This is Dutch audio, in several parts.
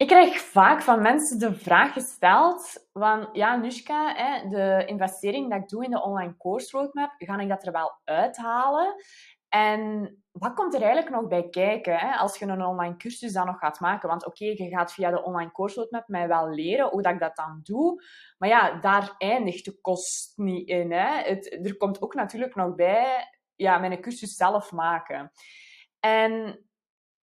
Ik krijg vaak van mensen de vraag gesteld van, ja, Nushka, hè, de investering dat ik doe in de online course roadmap, ga ik dat er wel uithalen? En wat komt er eigenlijk nog bij kijken hè, als je een online cursus dan nog gaat maken? Want oké, je gaat via de online course roadmap mij wel leren hoe dat ik dat dan doe. Maar ja, daar eindigt de kost niet in. Hè. Het, er komt ook natuurlijk nog bij ja, mijn cursus zelf maken. En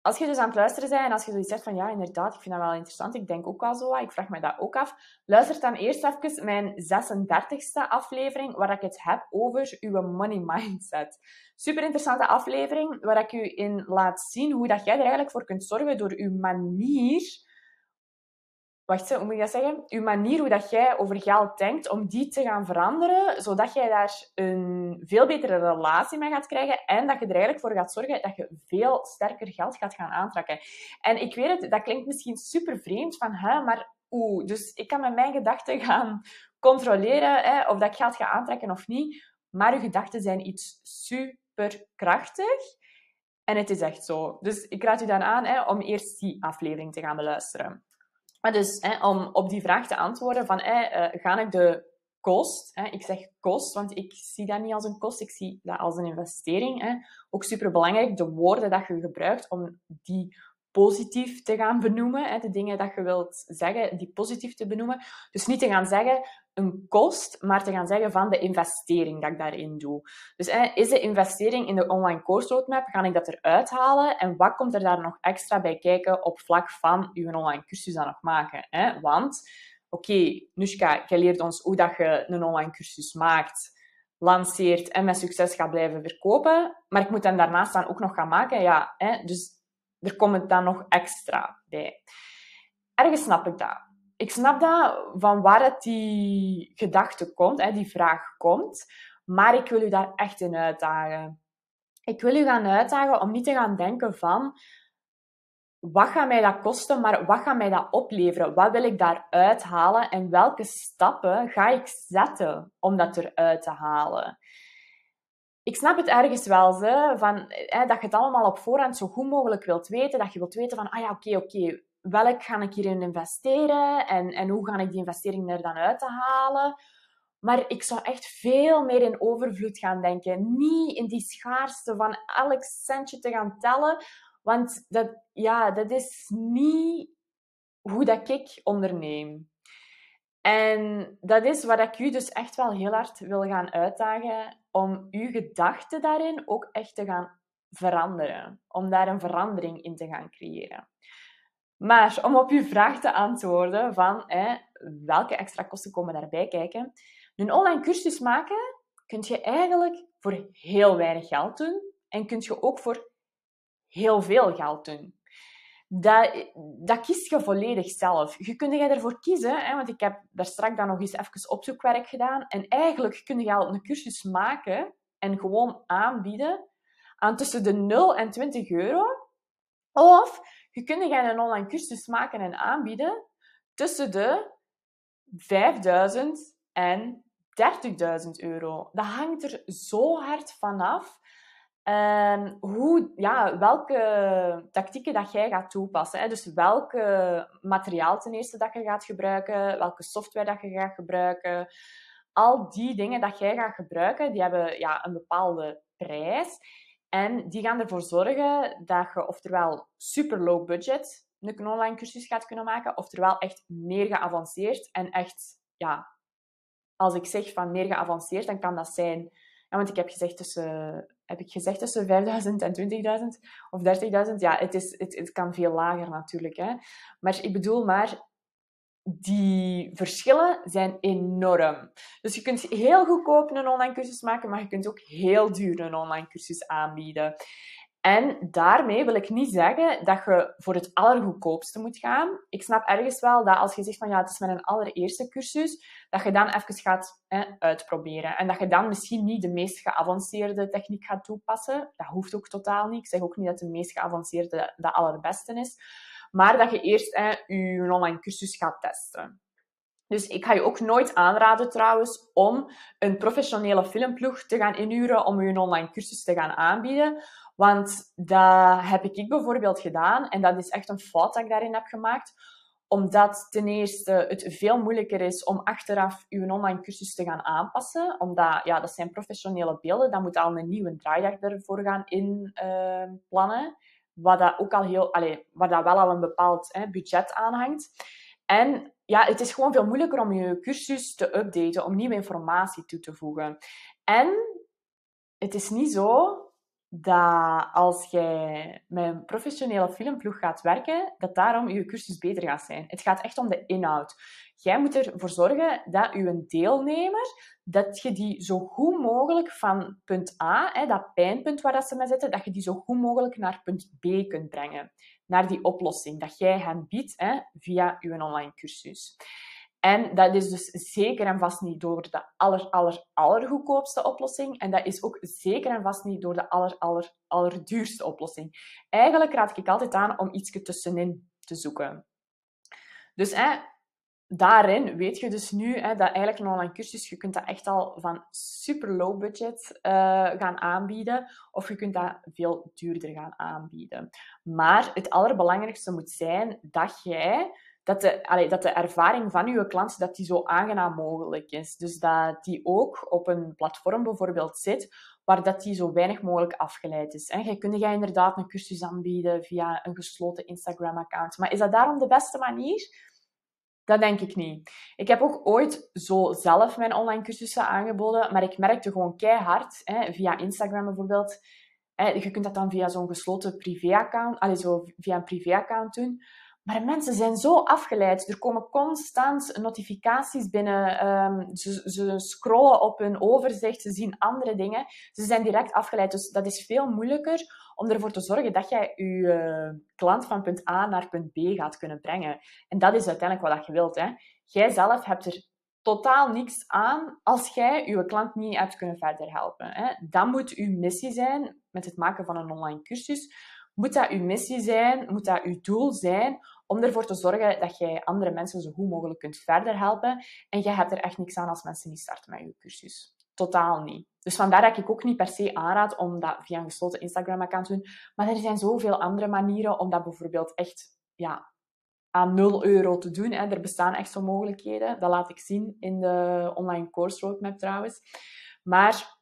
als je dus aan het luisteren bent en als je zoiets zegt van ja, inderdaad, ik vind dat wel interessant, ik denk ook wel zo, ik vraag me dat ook af, luister dan eerst even mijn 36e aflevering waar ik het heb over uw money mindset. Super interessante aflevering waar ik u in laat zien hoe dat jij er eigenlijk voor kunt zorgen door uw manier wacht, hoe moet je dat zeggen? Je manier hoe dat jij over geld denkt, om die te gaan veranderen, zodat jij daar een veel betere relatie mee gaat krijgen en dat je er eigenlijk voor gaat zorgen dat je veel sterker geld gaat gaan aantrekken. En ik weet het, dat klinkt misschien super vreemd van, hè, maar oeh, dus ik kan met mijn gedachten gaan controleren hè, of dat ik geld ga aantrekken of niet, maar je gedachten zijn iets super krachtig. En het is echt zo. Dus ik raad u dan aan hè, om eerst die aflevering te gaan beluisteren. Maar dus hè, om op die vraag te antwoorden van hè, uh, ga ik de kost, hè, ik zeg kost, want ik zie dat niet als een kost, ik zie dat als een investering. Hè. Ook super belangrijk, de woorden dat je gebruikt om die positief te gaan benoemen. Hè, de dingen dat je wilt zeggen, die positief te benoemen. Dus niet te gaan zeggen een kost, maar te gaan zeggen van de investering dat ik daarin doe. Dus is de investering in de online course roadmap, ga ik dat eruit halen? En wat komt er daar nog extra bij kijken op vlak van je online cursus dan nog maken? Want, oké, okay, Nushka, jij leert ons hoe dat je een online cursus maakt lanceert en met succes gaat blijven verkopen. Maar ik moet hem daarnaast dan ook nog gaan maken. Ja? Dus er komt dan nog extra bij. Ergens snap ik dat. Ik snap dat van waar het die gedachte komt, hè, die vraag komt. Maar ik wil u daar echt in uitdagen. Ik wil u gaan uitdagen om niet te gaan denken van wat gaat mij dat kosten, maar wat gaat mij dat opleveren? Wat wil ik daaruit halen en welke stappen ga ik zetten om dat eruit te halen? ik snap het ergens wel, ze, van, hè, dat je het allemaal op voorhand zo goed mogelijk wilt weten. Dat je wilt weten van, ah ja, oké, oké, welk ga ik hierin investeren en, en hoe ga ik die investering er dan uit te halen. Maar ik zou echt veel meer in overvloed gaan denken. Niet in die schaarste van elk centje te gaan tellen. Want dat, ja, dat is niet hoe dat ik onderneem. En dat is wat ik u dus echt wel heel hard wil gaan uitdagen om uw gedachten daarin ook echt te gaan veranderen. Om daar een verandering in te gaan creëren. Maar om op uw vraag te antwoorden van hè, welke extra kosten komen daarbij kijken. Een online cursus maken kun je eigenlijk voor heel weinig geld doen. En kun je ook voor heel veel geld doen dat, dat kies je volledig zelf. Je kunt ervoor kiezen, hè, want ik heb daar straks dan nog eens even opzoekwerk gedaan. En eigenlijk kun je al een cursus maken en gewoon aanbieden aan tussen de 0 en 20 euro. Of je kunt een online cursus maken en aanbieden tussen de 5000 en 30.000 euro. Dat hangt er zo hard vanaf Um, hoe, ja, welke tactieken dat jij gaat toepassen. Hè? Dus welke materiaal ten eerste dat je gaat gebruiken, welke software dat je gaat gebruiken. Al die dingen dat jij gaat gebruiken, die hebben ja, een bepaalde prijs. En die gaan ervoor zorgen dat je oftewel super low budget een online cursus gaat kunnen maken, oftewel echt meer geavanceerd. En echt, ja, als ik zeg van meer geavanceerd, dan kan dat zijn... Ja, want ik heb gezegd tussen heb ik gezegd tussen 5000 en 20.000 of 30.000? Ja, het, is, het, het kan veel lager natuurlijk. Hè. Maar ik bedoel maar, die verschillen zijn enorm. Dus je kunt heel goedkoop een online cursus maken, maar je kunt ook heel duur een online cursus aanbieden. En daarmee wil ik niet zeggen dat je voor het allergoedkoopste moet gaan. Ik snap ergens wel dat als je zegt van ja, het is mijn allereerste cursus, dat je dan even gaat hè, uitproberen. En dat je dan misschien niet de meest geavanceerde techniek gaat toepassen. Dat hoeft ook totaal niet. Ik zeg ook niet dat de meest geavanceerde de allerbeste is. Maar dat je eerst je online cursus gaat testen. Dus ik ga je ook nooit aanraden trouwens om een professionele filmploeg te gaan inhuren om je online cursus te gaan aanbieden Want dat heb ik bijvoorbeeld gedaan en dat is echt een fout dat ik daarin heb gemaakt omdat ten eerste het veel moeilijker is om achteraf uw online cursus te gaan aanpassen. Omdat, ja, dat zijn professionele beelden. Dan moet al een nieuwe draaidag ervoor gaan inplannen. Uh, wat dat ook al heel, allez, waar dat wel al een bepaald hè, budget aan hangt. En ja, het is gewoon veel moeilijker om je cursus te updaten, om nieuwe informatie toe te voegen. En het is niet zo dat als jij met een professionele filmploeg gaat werken, dat daarom je cursus beter gaat zijn. Het gaat echt om de inhoud. Jij moet ervoor zorgen dat je deelnemer, dat je die zo goed mogelijk van punt A, hè, dat pijnpunt waar dat ze mee zitten, dat je die zo goed mogelijk naar punt B kunt brengen. Naar die oplossing dat jij hen biedt hè, via je online cursus. En dat is dus zeker en vast niet door de aller, aller, allergoedkoopste oplossing. En dat is ook zeker en vast niet door de aller, aller, allerduurste oplossing. Eigenlijk raad ik altijd aan om iets tussenin te zoeken. Dus hè, daarin weet je dus nu hè, dat eigenlijk een online cursus, je kunt dat echt al van super low budget uh, gaan aanbieden. Of je kunt dat veel duurder gaan aanbieden. Maar het allerbelangrijkste moet zijn dat jij dat de, dat de ervaring van uw klant dat die zo aangenaam mogelijk is. Dus dat die ook op een platform bijvoorbeeld zit waar dat die zo weinig mogelijk afgeleid is. En je kunt jij inderdaad een cursus aanbieden via een gesloten Instagram-account. Maar is dat daarom de beste manier? Dat denk ik niet. Ik heb ook ooit zo zelf mijn online cursussen aangeboden, maar ik merkte gewoon keihard, hè, via Instagram bijvoorbeeld, hè, je kunt dat dan via zo'n gesloten privé-account, zo via een privé-account doen. Maar mensen zijn zo afgeleid. Er komen constant notificaties binnen. Ehm, ze, ze, scrollen op hun overzicht. Ze zien andere dingen. Ze zijn direct afgeleid. Dus dat is veel moeilijker om ervoor te zorgen dat jij je uh, klant van punt A naar punt B gaat kunnen brengen. En dat is uiteindelijk wat je wilt. Hè. Jij zelf hebt er totaal niks aan als jij je klant niet hebt kunnen verder helpen. Hè. Dat moet uw missie zijn met het maken van een online cursus. Moet dat uw missie zijn? Moet dat uw doel zijn? Om ervoor te zorgen dat jij andere mensen zo goed mogelijk kunt verder helpen. En jij hebt er echt niks aan als mensen niet starten met je cursus. Totaal niet. Dus vandaar dat ik ook niet per se aanraad om dat via een gesloten Instagram-account te doen. Maar er zijn zoveel andere manieren om dat bijvoorbeeld echt ja, aan 0 euro te doen. Er bestaan echt zo mogelijkheden. Dat laat ik zien in de online course roadmap trouwens. Maar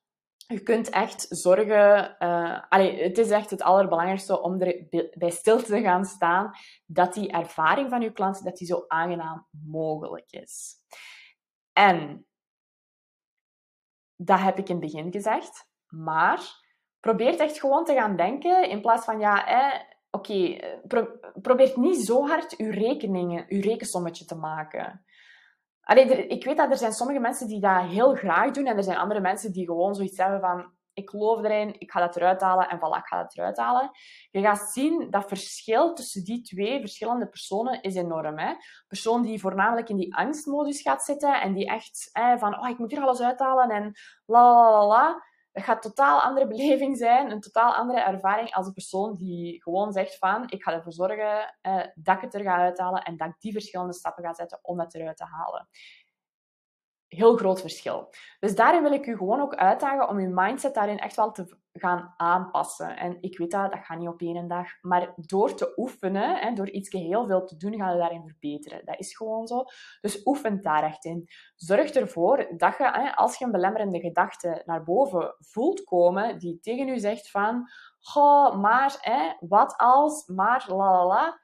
je kunt echt zorgen. Uh, het is echt het allerbelangrijkste om er bij stil te gaan staan dat die ervaring van je klant dat die zo aangenaam mogelijk is. En dat heb ik in het begin gezegd, maar probeer echt gewoon te gaan denken in plaats van ja, eh, oké, probeer niet zo hard je rekeningen, je rekensommetje te maken. Ik weet dat er zijn sommige mensen die dat heel graag doen en er zijn andere mensen die gewoon zoiets hebben van ik geloof erin, ik ga dat eruit halen en voilà, ik ga dat eruit halen. Je gaat zien dat verschil tussen die twee verschillende personen is enorm. Hè? persoon die voornamelijk in die angstmodus gaat zitten en die echt van oh, ik moet hier alles uithalen en la la la la het gaat een totaal andere beleving zijn, een totaal andere ervaring als een persoon die gewoon zegt van, ik ga ervoor zorgen eh, dat ik het er ga uithalen en dat ik die verschillende stappen ga zetten om het eruit te halen heel groot verschil. Dus daarin wil ik u gewoon ook uitdagen om uw mindset daarin echt wel te gaan aanpassen. En ik weet dat, dat gaat niet op één dag. Maar door te oefenen, hè, door iets heel veel te doen, ga je daarin verbeteren. Dat is gewoon zo. Dus oefen daar echt in. Zorg ervoor dat je, als je een belemmerende gedachte naar boven voelt komen, die tegen u zegt van, oh, maar, hè, wat als, maar, la la la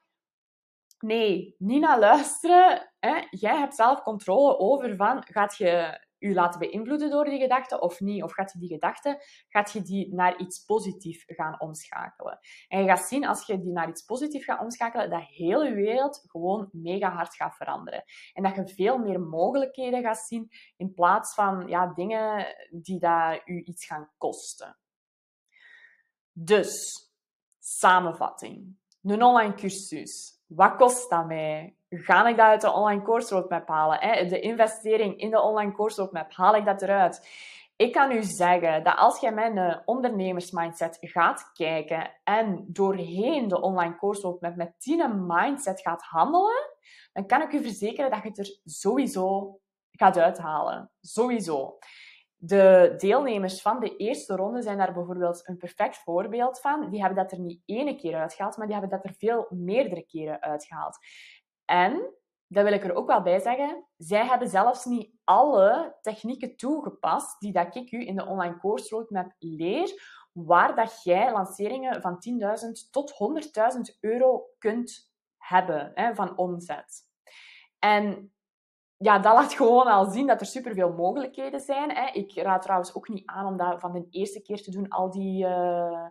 Nee, niet naar luisteren. Hè. Jij hebt zelf controle over van, gaat je je laten beïnvloeden door die gedachte of niet? Of gaat je die gedachte, gaat je die naar iets positiefs gaan omschakelen? En je gaat zien, als je die naar iets positiefs gaat omschakelen, dat heel je wereld gewoon mega hard gaat veranderen. En dat je veel meer mogelijkheden gaat zien, in plaats van ja, dingen die dat u iets gaan kosten. Dus, samenvatting. Een online cursus wat kost dat mij? Ga ik dat uit de online course roadmap halen? Hè? De investering in de online course roadmap, haal ik dat eruit? Ik kan u zeggen dat als met een ondernemersmindset gaat kijken en doorheen de online course roadmap met die mindset gaat handelen, dan kan ik u verzekeren dat je het er sowieso gaat uithalen. Sowieso. De deelnemers van de eerste ronde zijn daar bijvoorbeeld een perfect voorbeeld van. Die hebben dat er niet ene keer uitgehaald, maar die hebben dat er veel meerdere keren uitgehaald. En, dat wil ik er ook wel bij zeggen, zij hebben zelfs niet alle technieken toegepast die dat ik u in de online course roadmap leer, waar dat jij lanceringen van 10.000 tot 100.000 euro kunt hebben hè, van omzet. En ja, dat laat gewoon al zien dat er superveel mogelijkheden zijn. Hè. Ik raad trouwens ook niet aan om dat van de eerste keer te doen, al die, uh,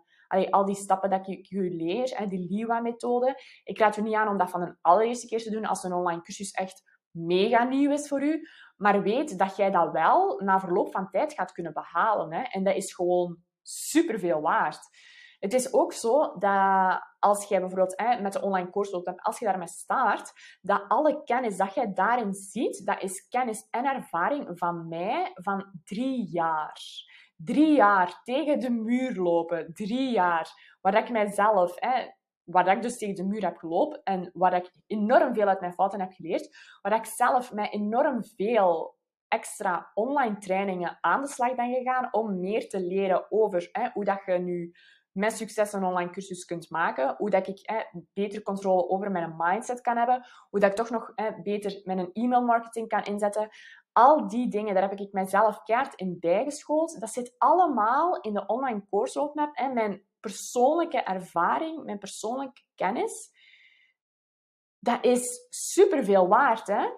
al die stappen dat ik je leer, hè, die LIWA-methode. Ik raad u niet aan om dat van de allereerste keer te doen als een online cursus echt mega nieuw is voor u. Maar weet dat jij dat wel na verloop van tijd gaat kunnen behalen. Hè. En dat is gewoon superveel waard. Het is ook zo dat als jij bijvoorbeeld hè, met de online course loopt, als je daarmee start, dat alle kennis dat jij daarin ziet, dat is kennis en ervaring van mij van drie jaar. Drie jaar tegen de muur lopen. Drie jaar. Waar ik mijzelf, hè, waar ik dus tegen de muur heb gelopen en waar ik enorm veel uit mijn fouten heb geleerd, waar ik zelf mij enorm veel extra online trainingen aan de slag ben gegaan om meer te leren over hè, hoe dat je nu met succes een online cursus kunt maken. Hoe dat ik eh, beter controle over mijn mindset kan hebben. Hoe dat ik toch nog eh, beter mijn e-mail marketing kan inzetten. Al die dingen, daar heb ik mijzelf keihard in bijgeschoold. Dat zit allemaal in de online course roadmap. En mijn persoonlijke ervaring, mijn persoonlijke kennis, dat is superveel waard. Hè?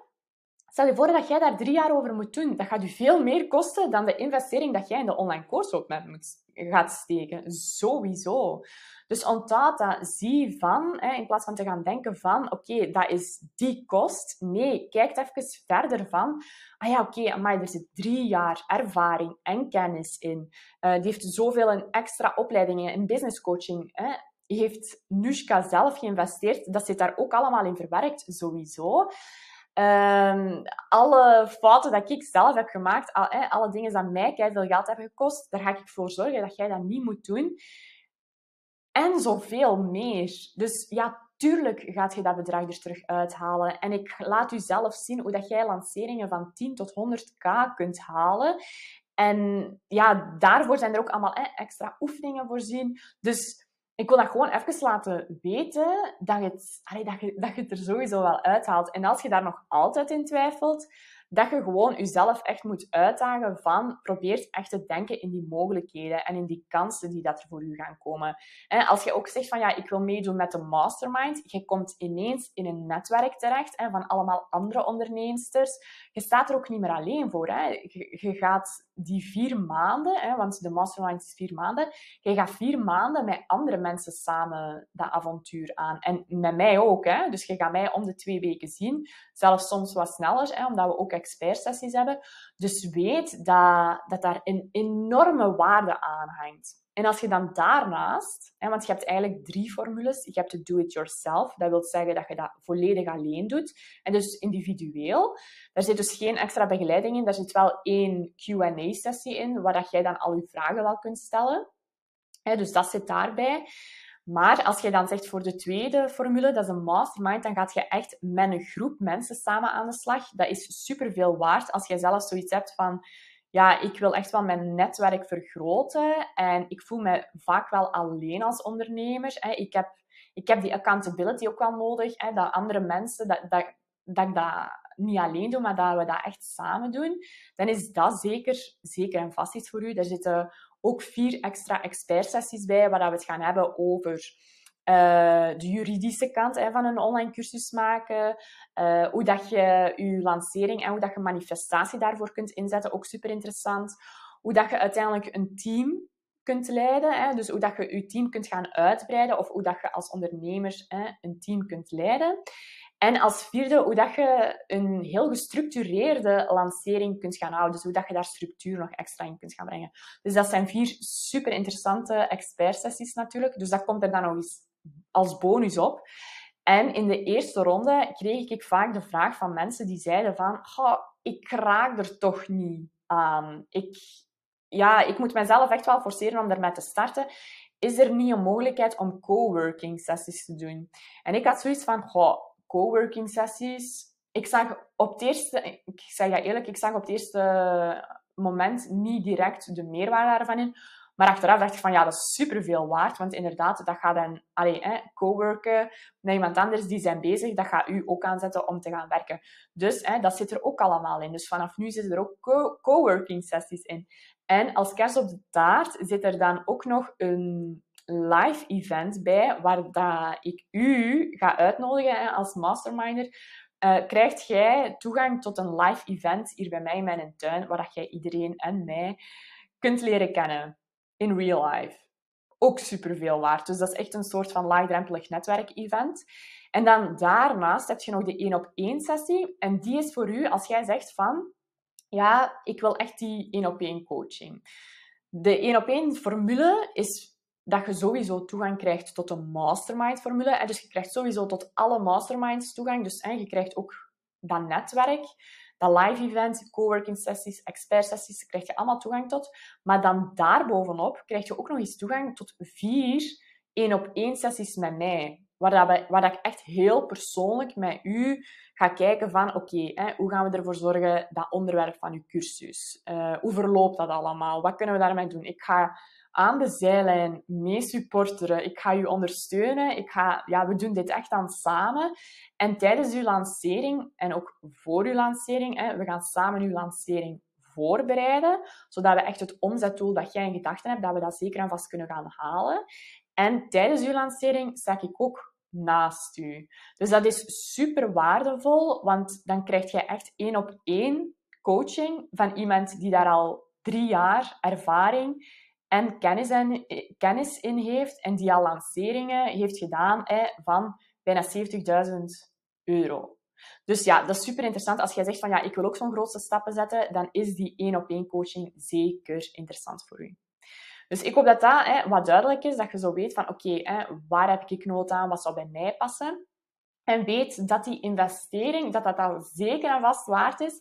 Stel je voor dat jij daar drie jaar over moet doen. Dat gaat je veel meer kosten dan de investering dat jij in de online course roadmap moet gaat steken. Sowieso. Dus onthoud dat. Zie van, hè, in plaats van te gaan denken van, oké, dat is die kost. Nee, kijk even verder van, ah ja, oké, maar er zit drie jaar ervaring en kennis in. Uh, die heeft zoveel in extra opleidingen in business coaching. Hè. Heeft Nushka zelf geïnvesteerd. Dat zit daar ook allemaal in verwerkt, sowieso. Um, alle fouten dat ik zelf heb gemaakt, al, alle dingen die mij veel geld hebben gekost, daar ga ik voor zorgen dat jij dat niet moet doen. En zoveel meer. Dus ja, tuurlijk gaat je dat bedrag er terug uithalen. En ik laat u zelf zien hoe dat jij lanceringen van 10 tot 100k kunt halen. En ja, daarvoor zijn er ook allemaal extra oefeningen voorzien. Dus ik wil dat gewoon even laten weten dat je, het, dat, je, dat je het er sowieso wel uithaalt. En als je daar nog altijd in twijfelt, dat je gewoon jezelf echt moet uitdagen van probeer echt te denken in die mogelijkheden en in die kansen die dat er voor u gaan komen. En als je ook zegt van ja, ik wil meedoen met de mastermind, je komt ineens in een netwerk terecht hè, van allemaal andere onderneemsters. Je staat er ook niet meer alleen voor. Hè. Je, je gaat die vier maanden, hè, want de mastermind is vier maanden, je gaat vier maanden met andere mensen samen dat avontuur aan. En met mij ook. Hè. Dus je gaat mij om de twee weken zien. Zelfs soms wat sneller, hè, omdat we ook expertsessies hebben. Dus weet dat, dat daar een enorme waarde aan hangt. En als je dan daarnaast, hè, want je hebt eigenlijk drie formules. Je hebt de do-it-yourself. Dat wil zeggen dat je dat volledig alleen doet. En dus individueel. Daar zit dus geen extra begeleiding in. Daar zit wel één Q&A-sessie in, waar dat jij dan al je vragen wel kunt stellen. Hè, dus dat zit daarbij. Maar als je dan zegt voor de tweede formule, dat is een mastermind, dan gaat je echt met een groep mensen samen aan de slag. Dat is superveel waard als jij zelf zoiets hebt van ja, ik wil echt wel mijn netwerk vergroten en ik voel me vaak wel alleen als ondernemer. Ik heb, ik heb die accountability ook wel nodig, dat andere mensen, dat, dat, dat ik dat niet alleen doe, maar dat we dat echt samen doen, dan is dat zeker, zeker en vast iets voor u. Daar zitten ook vier extra expertsessies bij, waar we het gaan hebben over uh, de juridische kant hè, van een online cursus maken, uh, hoe dat je je lancering en hoe dat je manifestatie daarvoor kunt inzetten, ook super interessant. Hoe dat je uiteindelijk een team kunt leiden, hè, dus hoe dat je je team kunt gaan uitbreiden of hoe dat je als ondernemer hè, een team kunt leiden. En als vierde, hoe dat je een heel gestructureerde lancering kunt gaan houden. Dus hoe dat je daar structuur nog extra in kunt gaan brengen. Dus dat zijn vier super interessante expertsessies natuurlijk. Dus dat komt er dan nog eens als bonus op. En in de eerste ronde kreeg ik vaak de vraag van mensen die zeiden van, ik raak er toch niet aan. Ik, ja, ik moet mezelf echt wel forceren om ermee te starten. Is er niet een mogelijkheid om coworking sessies te doen? En ik had zoiets van, coworking sessies. Ik zag op het eerste, ik zeg ja eerlijk, ik zag op het eerste moment niet direct de meerwaarde daarvan in. Maar achteraf dacht ik van ja, dat is superveel waard. Want inderdaad, dat gaat dan allee, hè, coworken met iemand anders die zijn bezig. Dat gaat u ook aanzetten om te gaan werken. Dus hè, dat zit er ook allemaal in. Dus vanaf nu zitten er ook co- coworking sessies in. En als kerst op de taart zit er dan ook nog een live event bij, waar dat ik u ga uitnodigen hè, als masterminder. Uh, krijgt jij toegang tot een live event hier bij mij in mijn tuin, waar dat jij iedereen en mij kunt leren kennen in real life. Ook superveel waard. Dus dat is echt een soort van laagdrempelig netwerk-event. En dan daarnaast heb je nog de één op één sessie. En die is voor u als jij zegt van, ja, ik wil echt die één op één coaching. De één op één formule is dat je sowieso toegang krijgt tot een mastermind formule. En dus je krijgt sowieso tot alle masterminds toegang. Dus en je krijgt ook dat netwerk, live event, coworking sessies, expert sessies, krijg je allemaal toegang tot. Maar dan daarbovenop krijg je ook nog eens toegang tot vier één op één sessies met mij. Waar, dat dat ik echt heel persoonlijk met u ga kijken van, oké, hoe gaan we ervoor zorgen dat onderwerp van uw cursus? Uh, hoe verloopt dat allemaal? Wat kunnen we daarmee doen? Ik ga aan de zijlijn mee supporteren. Ik ga u ondersteunen. Ik ga, ja, we doen dit echt dan samen. En tijdens uw lancering en ook voor uw lancering, hè, we gaan samen uw lancering voorbereiden, zodat we echt het omzetdoel dat jij in gedachten hebt, dat we dat zeker en vast kunnen gaan halen. En tijdens uw lancering sta ik ook naast u. Dus dat is super waardevol, want dan krijg je echt één op één coaching van iemand die daar al drie jaar ervaring en kennis, en, kennis in heeft en die al lanceringen heeft gedaan van bijna 70.000 euro. Dus ja, dat is super interessant. Als jij zegt van ja, ik wil ook zo'n grootste stappen zetten, dan is die één op één coaching zeker interessant voor u. Dus ik hoop dat dat hè, wat duidelijk is, dat je zo weet van oké, waar heb ik nood aan, wat zou bij mij passen. En weet dat die investering, dat dat al zeker en vast waard is,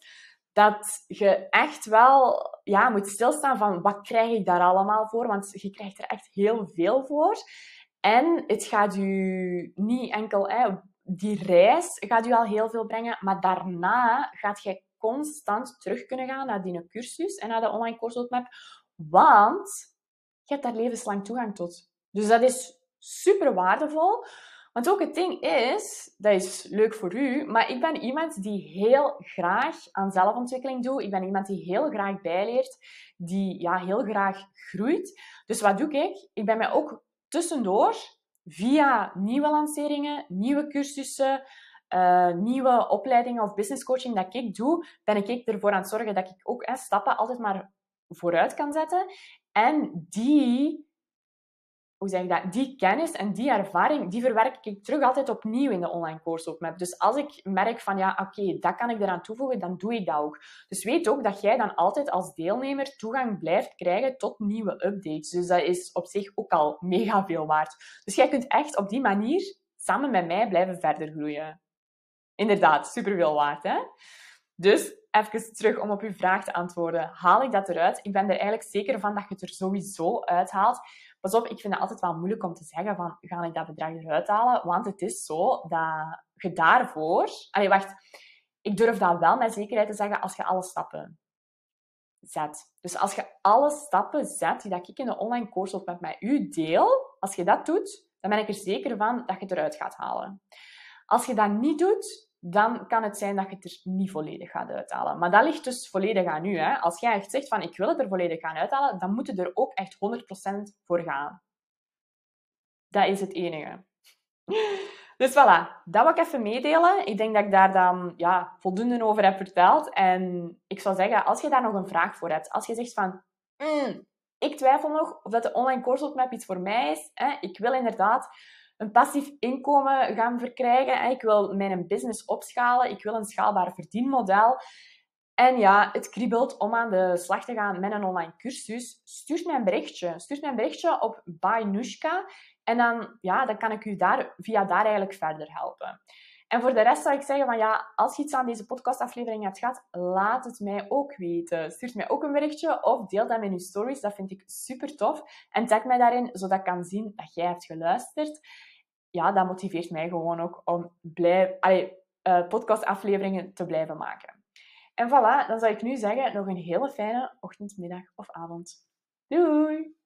dat je echt wel ja, moet stilstaan van wat krijg ik daar allemaal voor, want je krijgt er echt heel veel voor. En het gaat u niet enkel, die reis gaat u al heel veel brengen, maar daarna gaat je constant terug kunnen gaan naar die cursus en naar de online course roadmap, want je hebt daar levenslang toegang tot. Dus dat is super waardevol. Want ook het ding is, dat is leuk voor u, maar ik ben iemand die heel graag aan zelfontwikkeling doet. Ik ben iemand die heel graag bijleert, die ja, heel graag groeit. Dus wat doe ik? Ik ben mij ook tussendoor, via nieuwe lanceringen, nieuwe cursussen, uh, nieuwe opleidingen of business coaching dat ik doe, ben ik ervoor aan het zorgen dat ik ook hè, stappen altijd maar vooruit kan zetten. En die hoe zeg ik dat, die kennis en die ervaring, die verwerk ik terug altijd opnieuw in de online course roadmap. Dus als ik merk van, ja, oké, dat kan ik eraan toevoegen, dan doe ik dat ook. Dus weet ook dat jij dan altijd als deelnemer toegang blijft krijgen tot nieuwe updates. Dus dat is op zich ook al mega veel waard. Dus jij kunt echt op die manier samen met mij blijven verder groeien. Inderdaad, superveel waard, hè? Dus even terug om op uw vraag te antwoorden. Haal ik dat eruit? Ik ben er eigenlijk zeker van dat je het er sowieso uithaalt. Pas op, ik vind het altijd wel moeilijk om te zeggen van, ga ik dat bedrag eruit halen? Want het is zo dat je daarvoor... Allee, wacht. Ik durf dat wel met zekerheid te zeggen als je alle stappen zet. Dus als je alle stappen zet die dat ik in de online course met mij u deel, als je dat doet, dan ben ik er zeker van dat je het eruit gaat halen. Als je dat niet doet, dan kan het zijn dat je het er niet volledig gaat uithalen. Maar dat ligt dus volledig aan u. Hè? Als jij echt zegt van ik wil het er volledig gaan uithalen, dan moet je er ook echt 100% voor gaan. Dat is het enige. Dus voilà, dat wil ik even meedelen. Ik denk dat ik daar dan ja, voldoende over heb verteld. En ik zou zeggen, als je daar nog een vraag voor hebt, als je zegt van, mm, ik twijfel nog of dat de online course roadmap iets voor mij is. Hè? Ik wil inderdaad een passief inkomen gaan verkrijgen. Ik wil mijn business opschalen. Ik wil een schaalbaar verdienmodel. En ja, het kriebelt om aan de slag te gaan met een online cursus. Stuur mij een berichtje. Stuur mij een berichtje op Bainushka. En dan, ja, dan kan ik u daar, via daar eigenlijk verder helpen. En voor de rest zou ik zeggen van ja, als je iets aan deze podcastaflevering hebt gehad, laat het mij ook weten. Stuur mij ook een berichtje of deel dat in je stories. Dat vind ik super tof. En tag mij daarin, zodat ik kan zien dat jij hebt geluisterd ja, dat motiveert mij gewoon ook om blij, allee, uh, podcastafleveringen te blijven maken. En voilà, dan zou ik nu zeggen, nog een hele fijne ochtend, middag of avond. Doei!